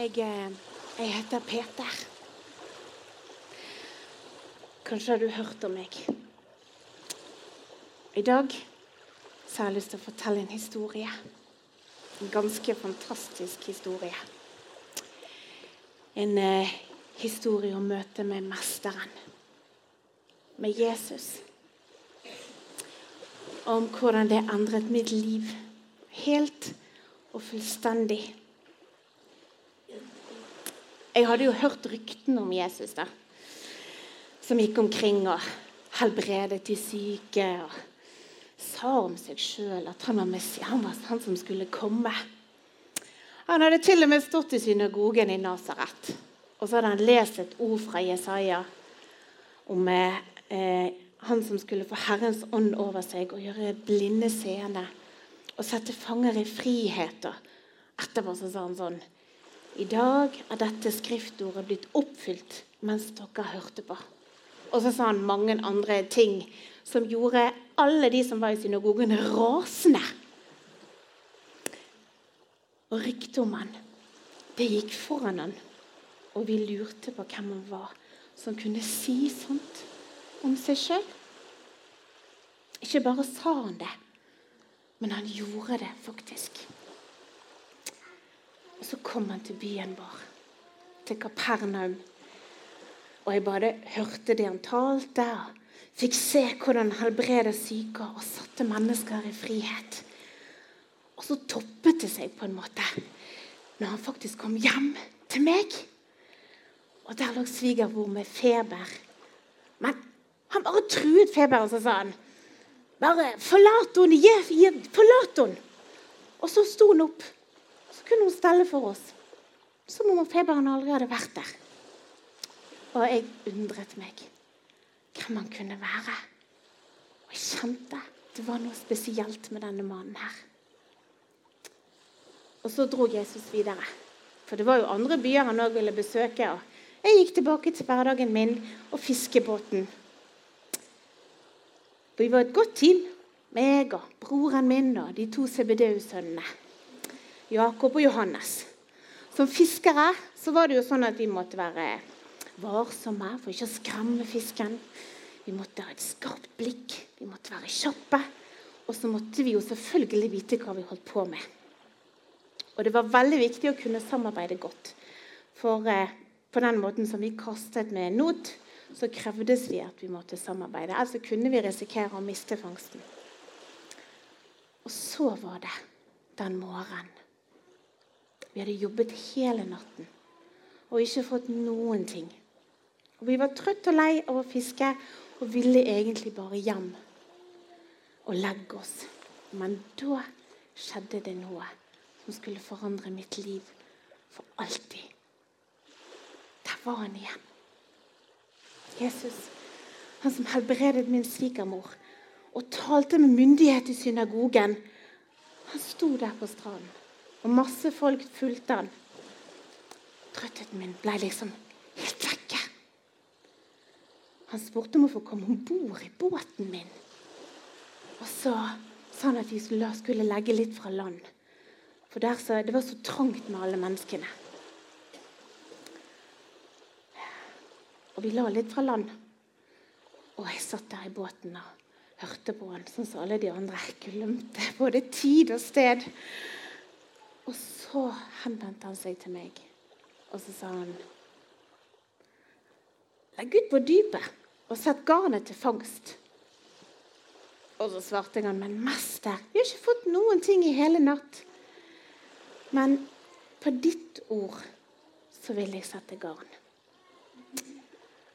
Jeg, eh, jeg heter Peter. Kanskje har du hørt om meg. I dag så har jeg lyst til å fortelle en historie. En ganske fantastisk historie. En eh, historie om møtet med Mesteren, med Jesus. Om hvordan det endret mitt liv helt og fullstendig. Jeg hadde jo hørt ryktene om Jesus, da, som gikk omkring og helbredet de syke. og Sa om seg sjøl at han var, Messias, han som skulle komme. Han hadde til og med stått i synagogen i Nasaret. Og så hadde han lest et ord fra Jesaja om eh, han som skulle få Herrens ånd over seg og gjøre blinde seende og sette fanger i frihet. Og etterpå så sa han sånn I dag er dette skriftordet blitt oppfylt mens dere hørte på. Og så sa han mange andre ting som gjorde alle de som var i synagogen, rasende. Og ryktet om han, det gikk foran han. Og vi lurte på hvem han var som kunne si sånt om seg sjøl. Ikke bare sa han det, men han gjorde det faktisk. Og så kom han til byen vår, til Kapernaum. Og jeg bare hørte det han talte, og fikk se hvordan han helbreda syke og satte mennesker i frihet. Og så toppet det seg på en måte når han faktisk kom hjem til meg. Og der lå svigermor med feber. Men han bare truet feberen, så sa han bare 'Forlat henne! Forlat henne!' Og så sto hun opp. Kunne hun stelle for oss. Som om feberen aldri hadde vært der. Og jeg undret meg hvem han kunne være. Og jeg kjente det var noe spesielt med denne mannen her. Og så dro Jesus videre. For det var jo andre byer han òg ville besøke. og Jeg gikk tilbake til hverdagen min og fiskebåten. Vi var et godt team, meg og broren min og de to CBDU-sønnene. Jakob og Johannes. Som fiskere så var det jo sånn at vi måtte være varsomme for ikke å skremme fisken. Vi måtte ha et skarpt blikk, vi måtte være kjappe. Og så måtte vi jo selvfølgelig vite hva vi holdt på med. Og det var veldig viktig å kunne samarbeide godt. For eh, på den måten som vi kastet med not, så krevdes vi at vi måtte samarbeide. Ellers kunne vi risikere å miste fangsten. Og så var det den morgenen. Vi hadde jobbet hele natten og ikke fått noen ting. Og Vi var trøtt og lei av å fiske og ville egentlig bare hjem og legge oss. Men da skjedde det noe som skulle forandre mitt liv for alltid. Der var han igjen. Jesus, han som helbredet min svigermor og talte med myndighet i synagogen, han sto der på stranden, og masse folk fulgte han. Trøttheten min ble liksom helt vekke. Han spurte om å få komme om bord i båten min. Og så sa han at vi skulle legge litt fra land. For så, det var så trangt med alle menneskene. Og vi la litt fra land. Og jeg satt der i båten og hørte på han, sånn som alle de andre. Glemte både tid og sted. Og så henvendte han seg til meg, og så sa han Legg ut på dypet og sett garnet til fangst. Og så svarte han, men mester, vi har ikke fått noen ting i hele natt. Men på ditt ord så vil jeg sette garn.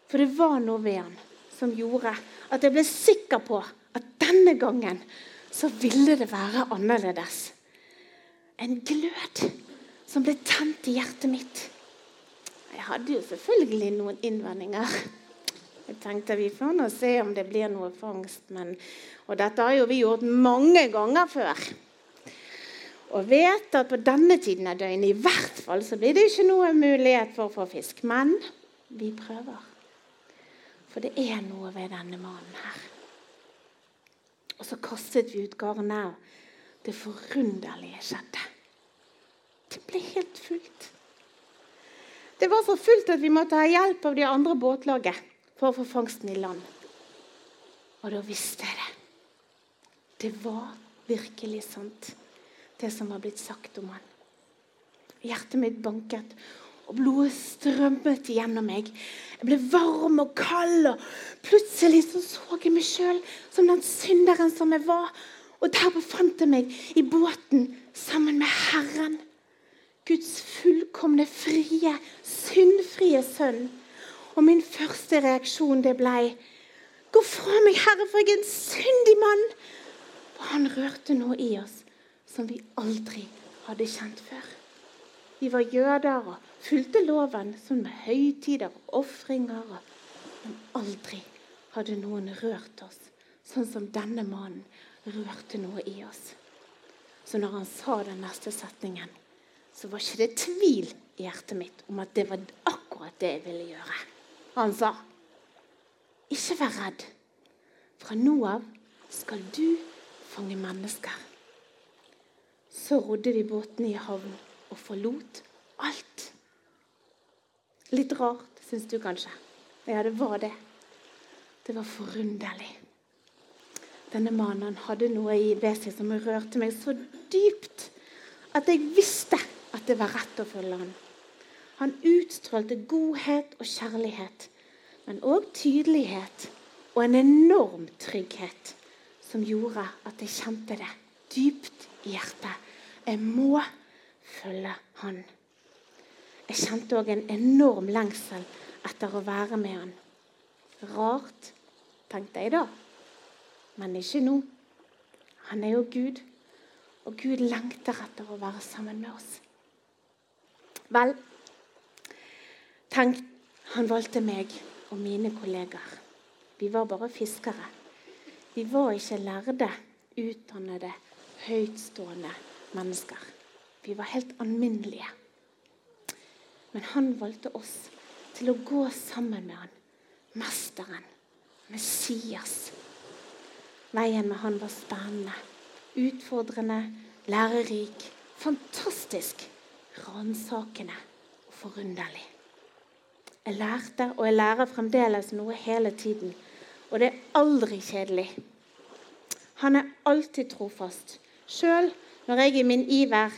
For det var noe ved han som gjorde at jeg ble sikker på at denne gangen så ville det være annerledes. En glød som ble tent i hjertet mitt. Jeg hadde jo selvfølgelig noen innvendinger. Jeg tenkte vi får nå se om det blir noe fangst. Men, og dette har jo vi gjort mange ganger før. Og vet at på denne tiden av døgnet i hvert fall så blir det ikke noe mulighet for å få fisk. Men vi prøver. For det er noe ved denne mannen her. Og så kastet vi ut garnet, det forunderlige skjedde. Det ble helt fullt. Det var så fullt at vi måtte ha hjelp av de andre båtlaget for å få fangsten i land. Og da visste jeg det. Det var virkelig sant, det som var blitt sagt om han. Hjertet mitt banket, og blodet strømmet gjennom meg. Jeg ble varm og kald, og plutselig så, så jeg meg sjøl som den synderen som jeg var. Og der befant jeg meg i båten sammen med Herren. Guds fullkomne, frie, syndfrie sønn. Og min første reaksjon det ble Gå fra meg, Herre, for jeg er en syndig mann. For han rørte noe i oss som vi aldri hadde kjent før. Vi var jøder og fulgte loven, som med høytider og ofringer. Men aldri hadde noen rørt oss sånn som denne mannen rørte noe i oss. Så når han sa den neste setningen, så var ikke det tvil i hjertet mitt om at det var akkurat det jeg ville gjøre. Han sa, 'Ikke vær redd. Fra nå av skal du fange mennesker.' Så rodde vi båten i havn og forlot alt. Litt rart, syns du kanskje? Ja, det var det. Det var forunderlig. Denne mannen hadde noe ved seg som rørte meg så dypt at jeg visste at det var rett å følge han. Han utstrålte godhet og kjærlighet, men òg tydelighet og en enorm trygghet som gjorde at jeg kjente det dypt i hjertet. Jeg må følge han. Jeg kjente òg en enorm lengsel etter å være med han. Rart, tenkte jeg da. Men ikke nå. Han er jo Gud, og Gud lengter etter å være sammen med oss. Vel, tenk, han valgte meg og mine kollegaer. Vi var bare fiskere. Vi var ikke lærde, utdannede, høytstående mennesker. Vi var helt alminnelige. Men han valgte oss til å gå sammen med han, mesteren, Messias. Veien med han var spennende, utfordrende, lærerik, fantastisk, ransakende og forunderlig. Jeg lærte, og jeg lærer fremdeles noe hele tiden. Og det er aldri kjedelig. Han er alltid trofast, sjøl når jeg i min iver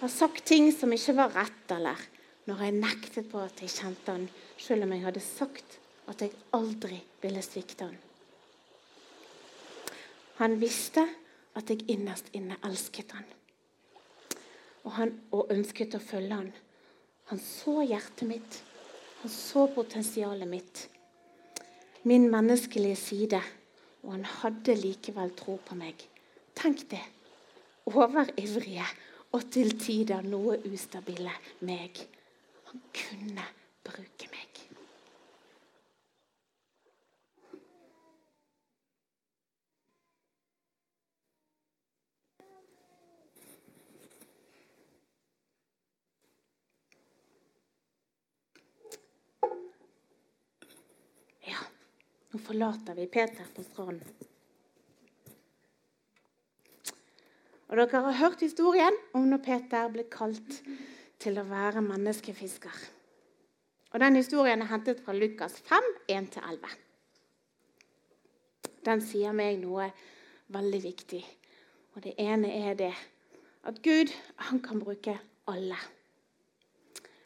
har sagt ting som ikke var rett, eller når jeg nektet på at jeg kjente han, selv om jeg hadde sagt at jeg aldri ville svikte han. Han visste at jeg innerst inne elsket han. Og han og ønsket å følge han. Han så hjertet mitt. Han så potensialet mitt. Min menneskelige side. Og han hadde likevel tro på meg. Tenk det overivrige og til tider noe ustabile meg. Han kunne bruke meg. Ja, nå forlater vi Peter på stranden. Og Dere har hørt historien om når Peter ble kalt til å være menneskefisker. Og Den historien er hentet fra Lukas 5, 1-11. Den sier meg noe veldig viktig. Og Det ene er det at Gud han kan bruke alle.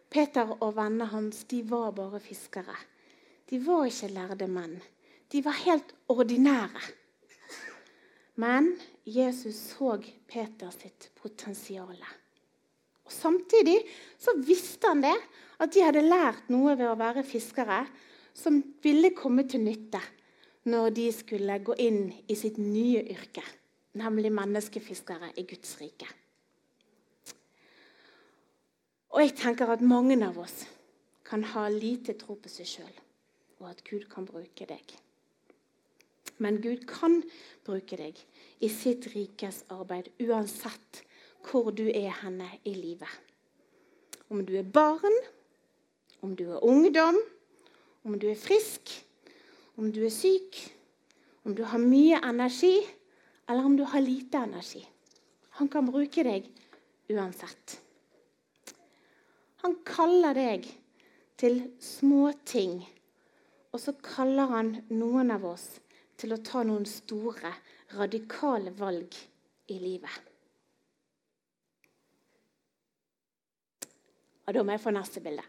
Peter og vennene hans de var bare fiskere. De var ikke lærde menn. De var helt ordinære. Men Jesus så Peter sitt potensial. Og Samtidig så visste han det, at de hadde lært noe ved å være fiskere som ville komme til nytte når de skulle gå inn i sitt nye yrke, nemlig menneskefiskere i Guds rike. Og jeg tenker at mange av oss kan ha lite tro på seg sjøl, og at Gud kan bruke deg. Men Gud kan bruke deg i sitt rikes arbeid, uansett hvor du er henne i livet. Om du er barn, om du er ungdom, om du er frisk, om du er syk, om du har mye energi, eller om du har lite energi. Han kan bruke deg uansett. Han kaller deg til små ting. Og så kaller han noen av oss til å ta noen store, radikale valg i livet. Og da må jeg få neste bilde.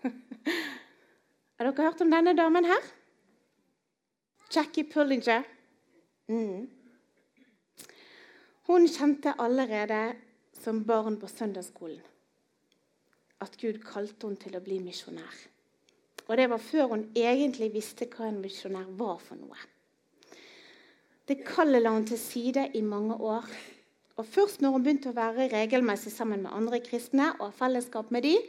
Har dere hørt om denne damen her? Jackie Pullinger. Mm. Hun kjente allerede som barn på søndagsskolen at Gud kalte henne til å bli misjonær. Og det var før hun egentlig visste hva en misjonær var for noe. Det kallet la hun til side i mange år. Og Først når hun begynte å være regelmessig sammen med andre kristne og ha fellesskap med dem,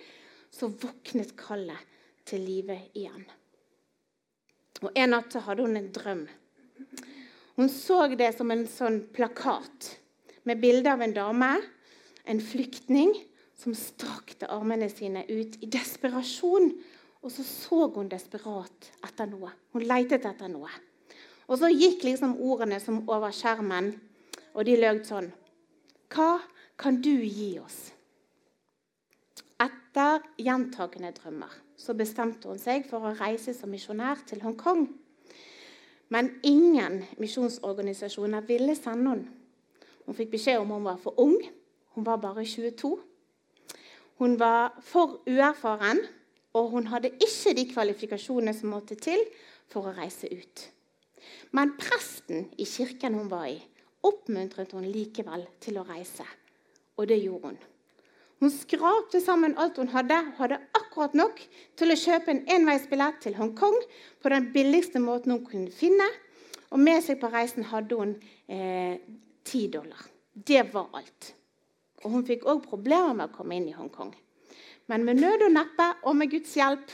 så våknet kallet til live igjen. Og En natt hadde hun en drøm. Hun så det som en sånn plakat med bilde av en dame, en flyktning, som strakte armene sine ut i desperasjon. Og så så hun desperat etter noe. Hun leitet etter noe. Og så gikk liksom ordene som over skjermen, og de lød sånn Hva kan du gi oss? Etter gjentakende drømmer så bestemte hun seg for å reise som misjonær til Hongkong. Men ingen misjonsorganisasjoner ville sende henne. Hun fikk beskjed om hun var for ung. Hun var bare 22. Hun var for uerfaren, og hun hadde ikke de kvalifikasjonene som måtte til for å reise ut. Men presten i kirken hun var i, oppmuntret hun likevel til å reise. Og det gjorde hun. Hun skrapte sammen alt hun hadde, hadde akkurat nok til å kjøpe en enveisbillett til Hongkong på den billigste måten hun kunne finne. Og med seg på reisen hadde hun eh, ti eh, dollar. Det var alt. Og hun fikk òg problemer med å komme inn i Hongkong. Men med nød og neppe og med Guds hjelp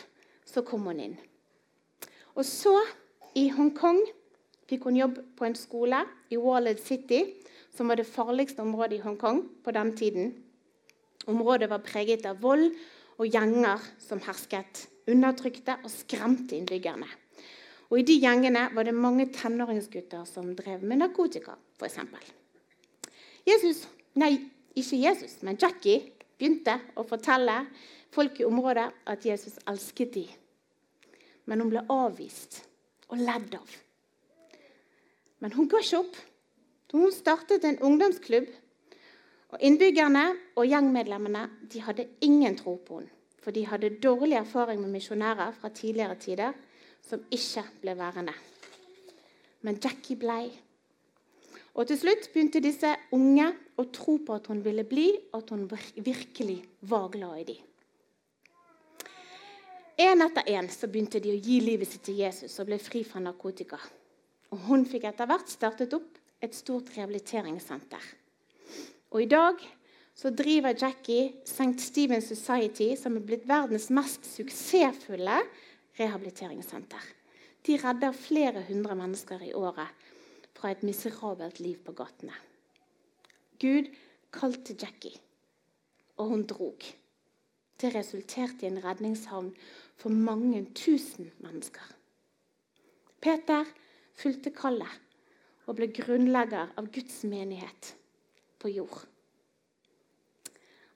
så kom hun inn. Og så, i Hongkong, fikk hun jobb på en skole i Walled City, som var det farligste området i Hongkong på den tiden. Området var preget av vold og gjenger som hersket, undertrykte og skremte innbyggerne. Og I de gjengene var det mange tenåringsgutter som drev med narkotika, f.eks. Jesus, nei, ikke Jesus, men Jackie begynte å fortelle folk i området at Jesus elsket dem. Men hun ble avvist og ledd av. Men hun ga ikke opp. Hun startet en ungdomsklubb og Innbyggerne og gjengmedlemmene de hadde ingen tro på henne. For de hadde dårlig erfaring med misjonærer fra tidligere tider som ikke ble værende. Men Jackie blei. Og til slutt begynte disse unge å tro på at hun ville bli, at hun virkelig var glad i dem. En etter en så begynte de å gi livet sitt til Jesus og ble fri fra narkotika. Og Hun fikk etter hvert startet opp et stort rehabiliteringssenter. Og i dag så driver Jackie St. Stephen Society, som er blitt verdens mest suksessfulle rehabiliteringssenter. De redder flere hundre mennesker i året fra et miserabelt liv på gatene. Gud kalte Jackie, og hun drog. Det resulterte i en redningshavn for mange tusen mennesker. Peter fulgte kallet og ble grunnlegger av Guds menighet på jord.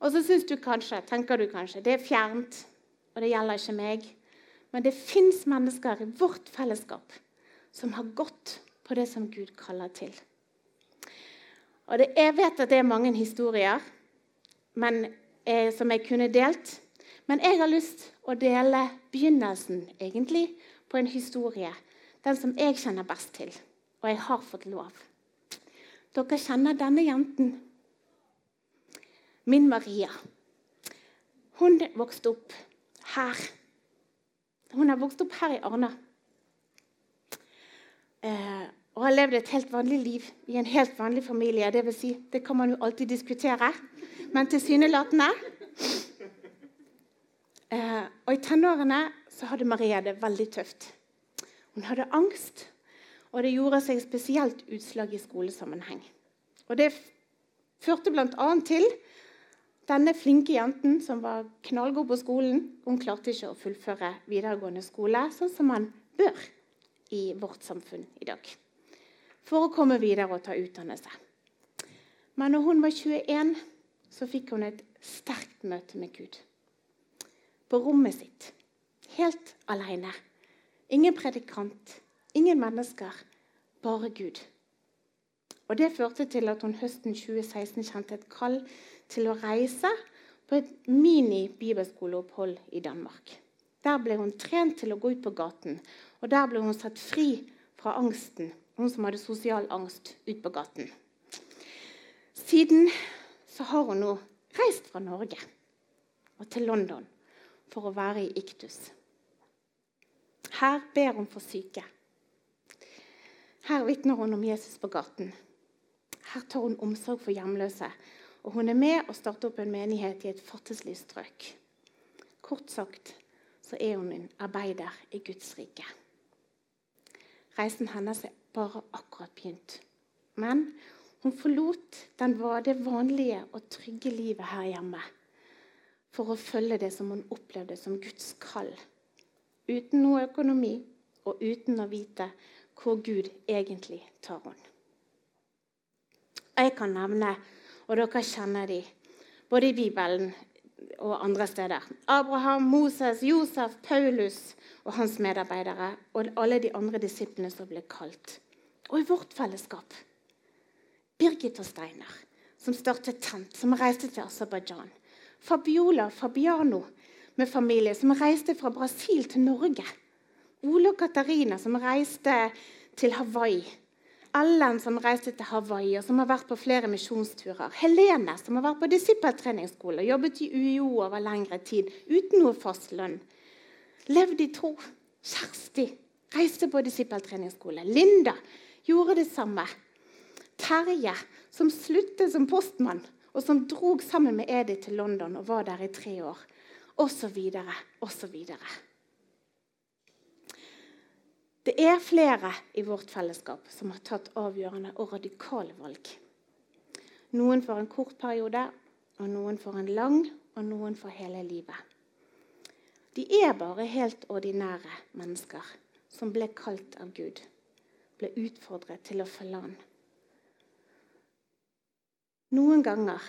Og så syns du kanskje, tenker du kanskje det er fjernt, og det gjelder ikke meg. Men det fins mennesker i vårt fellesskap som har gått på det som Gud kaller til. Og det, Jeg vet at det er mange historier men, eh, som jeg kunne delt. Men jeg har lyst å dele begynnelsen egentlig på en historie. Den som jeg kjenner best til. Og jeg har fått lov. Dere kjenner denne jenten. Min Maria. Hun vokste opp her. Hun har vokst opp her i Arna. Eh, og har levd et helt vanlig liv i en helt vanlig familie. Det, vil si, det kan man jo alltid diskutere, men tilsynelatende. Eh, og i tenårene så hadde Maria det veldig tøft. Hun hadde angst og det gjorde seg spesielt utslag i skolesammenheng. Og Det førte bl.a. til denne flinke jenten som var knallgod på skolen. Hun klarte ikke å fullføre videregående skole, sånn som man bør i vårt samfunn i dag. For å komme videre og ta utdannelse. Men når hun var 21, så fikk hun et sterkt møte med Gud. på rommet sitt, helt alene. Ingen predikant, ingen mennesker, bare Gud. Og Det førte til at hun høsten 2016 kjente et kall til å reise på et mini-bibelskoleopphold i Danmark. Der ble hun trent til å gå ut på gaten, og der ble hun satt fri fra angsten, hun som hadde sosial angst, ut på gaten. Siden så har hun nå reist fra Norge og til London for å være i Iktus. Her ber hun for syke. Her vitner hun om Jesus på gaten. Her tar hun omsorg for hjemløse. Og hun er med og starter opp en menighet i et fattigslig strøk. Kort sagt så er hun en arbeider i Guds rike. Reisen hennes er bare akkurat begynt. Men hun forlot den det vanlige og trygge livet her hjemme for å følge det som hun opplevde som Guds kall. Uten noe økonomi og uten å vite hvor Gud egentlig tar henne. Jeg kan nevne, og dere kjenner de, både i Bibelen og andre steder. Abraham, Moses, Josef, Paulus og hans medarbeidere og alle de andre disiplene som ble kalt. Og i vårt fellesskap. Birgit og Steinar, som startet Tent, som reiste til Aserbajdsjan. Fabiola Fabiano med familie, som reiste fra Brasil til Norge. Ole og Katarina, som reiste til Hawaii. Ellen, som reiste til Hawaii og som har vært på flere misjonsturer. Helene, som har vært på disippeltreningsskole og jobbet i UiO over lengre tid uten noe fast lønn. Levde i tro. Kjersti reiste på disippeltreningsskole. Linda gjorde det samme. Terje, som sluttet som postmann og som drog sammen med Edith til London og var der i tre år. Og så videre, og så videre. Det er flere i vårt fellesskap som har tatt avgjørende og radikale valg. Noen for en kort periode, og noen for en lang, og noen for hele livet. De er bare helt ordinære mennesker som ble kalt av Gud, ble utfordret til å følge Han. Noen ganger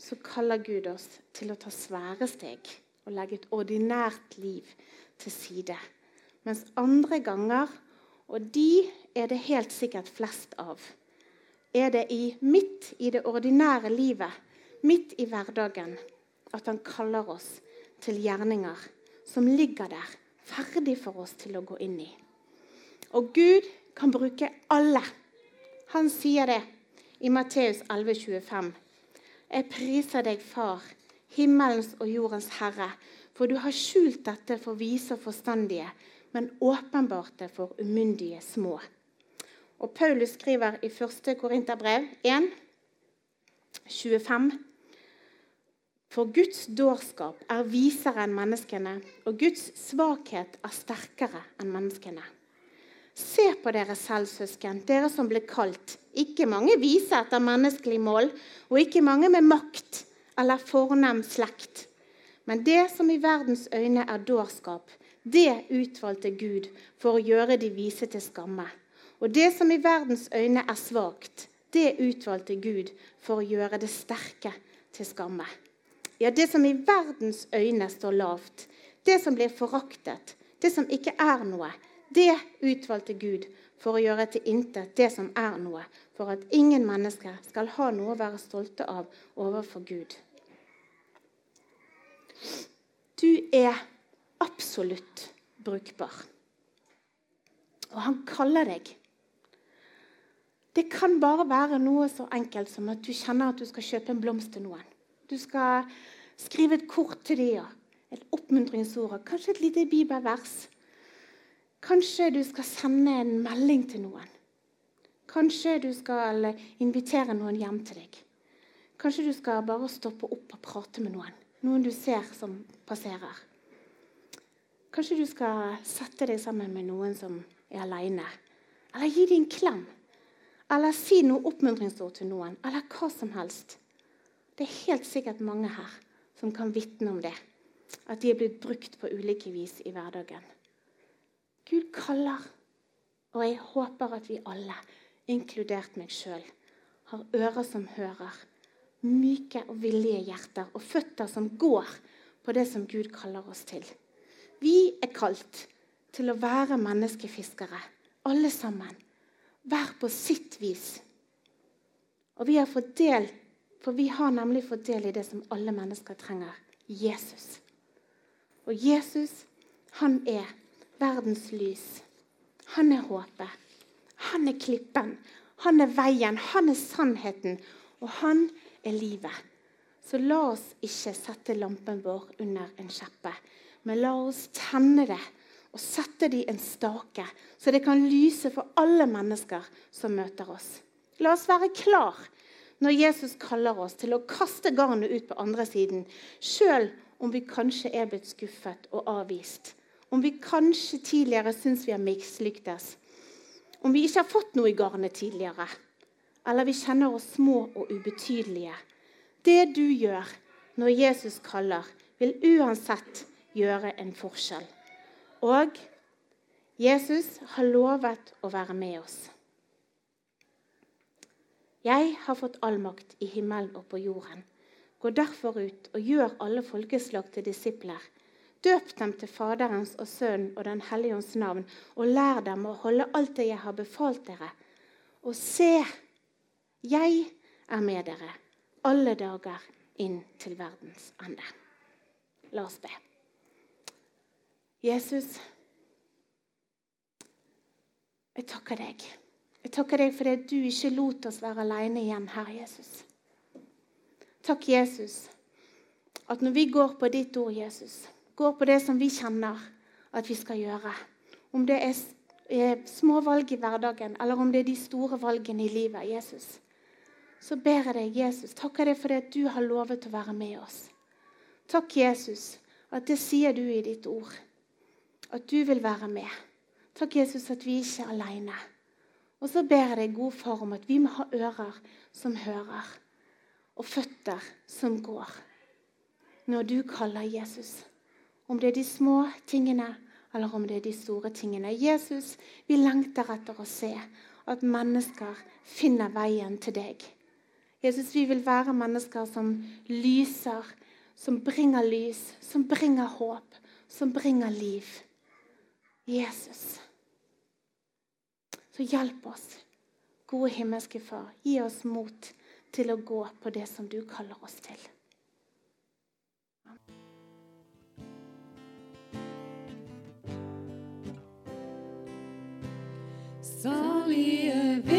så kaller Gud oss til å ta svære steg og legge et ordinært liv til side. Mens andre ganger, og de er det helt sikkert flest av, er det i, midt i det ordinære livet, midt i hverdagen, at han kaller oss til gjerninger som ligger der, ferdig for oss til å gå inn i. Og Gud kan bruke alle. Han sier det i Matteus 11,25. Jeg priser deg, Far, himmelens og jordens Herre, for du har skjult dette for vise og forstandige, men åpenbart det for umyndige små. Og Paulus skriver i 1. Korinterbrev 1, 25. For Guds dårskap er visere enn menneskene, og Guds svakhet er sterkere enn menneskene. Se på dere selv, søsken, dere som ble kalt. Ikke mange vise etter menneskelig mål, og ikke mange med makt eller fornem slekt. Men det som i verdens øyne er dårskap, det utvalgte Gud for å gjøre de vise til skamme. Og det som i verdens øyne er svakt, det utvalgte Gud for å gjøre det sterke til skamme. Ja, det som i verdens øyne står lavt, det som blir foraktet, det som ikke er noe, det utvalgte Gud for å gjøre til intet det som er noe, for at ingen mennesker skal ha noe å være stolte av overfor Gud. Du er absolutt brukbar. Og han kaller deg. Det kan bare være noe så enkelt som at du kjenner at du skal kjøpe en blomst til noen. Du skal skrive et kort til dem, et oppmuntringsord, kanskje et lite bibelvers. Kanskje du skal sende en melding til noen. Kanskje du skal invitere noen hjem til deg. Kanskje du skal bare stoppe opp og prate med noen. Noen du ser som passerer. Kanskje du skal sette deg sammen med noen som er aleine. Eller gi dem en klem. Eller si noe oppmuntringsord til noen. Eller hva som helst. Det er helt sikkert mange her som kan vitne om det. At de er blitt brukt på ulike vis i hverdagen. Gud kaller. Og jeg håper at vi alle, inkludert meg sjøl, har ører som hører, myke og villige hjerter og føtter som går på det som Gud kaller oss til. Vi er kalt til å være menneskefiskere, alle sammen. Hver på sitt vis. Og vi har fått del, for vi har nemlig fått del i det som alle mennesker trenger Jesus. Og Jesus, han er verdens lys. Han er håpet. Han er klippen. Han er veien. Han er sannheten. Og han er livet. Så la oss ikke sette lampen vår under en kjeppe, men la oss tenne det og sette det i en stake, så det kan lyse for alle mennesker som møter oss. La oss være klar når Jesus kaller oss til å kaste garnet ut på andre siden, sjøl om vi kanskje er blitt skuffet og avvist. Om vi kanskje tidligere syns vi har mislyktes. Om vi ikke har fått noe i garnet tidligere. Eller vi kjenner oss små og ubetydelige. Det du gjør når Jesus kaller, vil uansett gjøre en forskjell. Og Jesus har lovet å være med oss. Jeg har fått all makt i himmelen og på jorden. Gå derfor ut og gjør alle folkeslag til disipler. Døp dem til Faderens og Sønnen og Den hellige ånds navn, og lær dem å holde alt det jeg har befalt dere. Og se, jeg er med dere alle dager inn til verdens ende. La oss be. Jesus, jeg takker deg. Jeg takker deg for at du ikke lot oss være alene igjen her, Jesus. Takk, Jesus, at når vi går på ditt ord, Jesus, går på det som vi kjenner at vi skal gjøre, om det er små valg i hverdagen, eller om det er de store valgene i livet, Jesus, så ber jeg deg, Jesus, takker deg for at du har lovet å være med oss. Takk, Jesus, at det sier du i ditt ord, at du vil være med. Takk, Jesus, at vi ikke er alene. Og så ber jeg deg, god far, om at vi må ha ører som hører, og føtter som går. Når du kaller Jesus, om det er de små tingene eller om det er de store tingene. Jesus, vi lengter etter å se at mennesker finner veien til deg. Jesus, vi vil være mennesker som lyser, som bringer lys, som bringer håp, som bringer liv. Jesus. Så hjelp oss, gode himmelske Far. Gi oss mot til å gå på det som du kaller oss til. Salige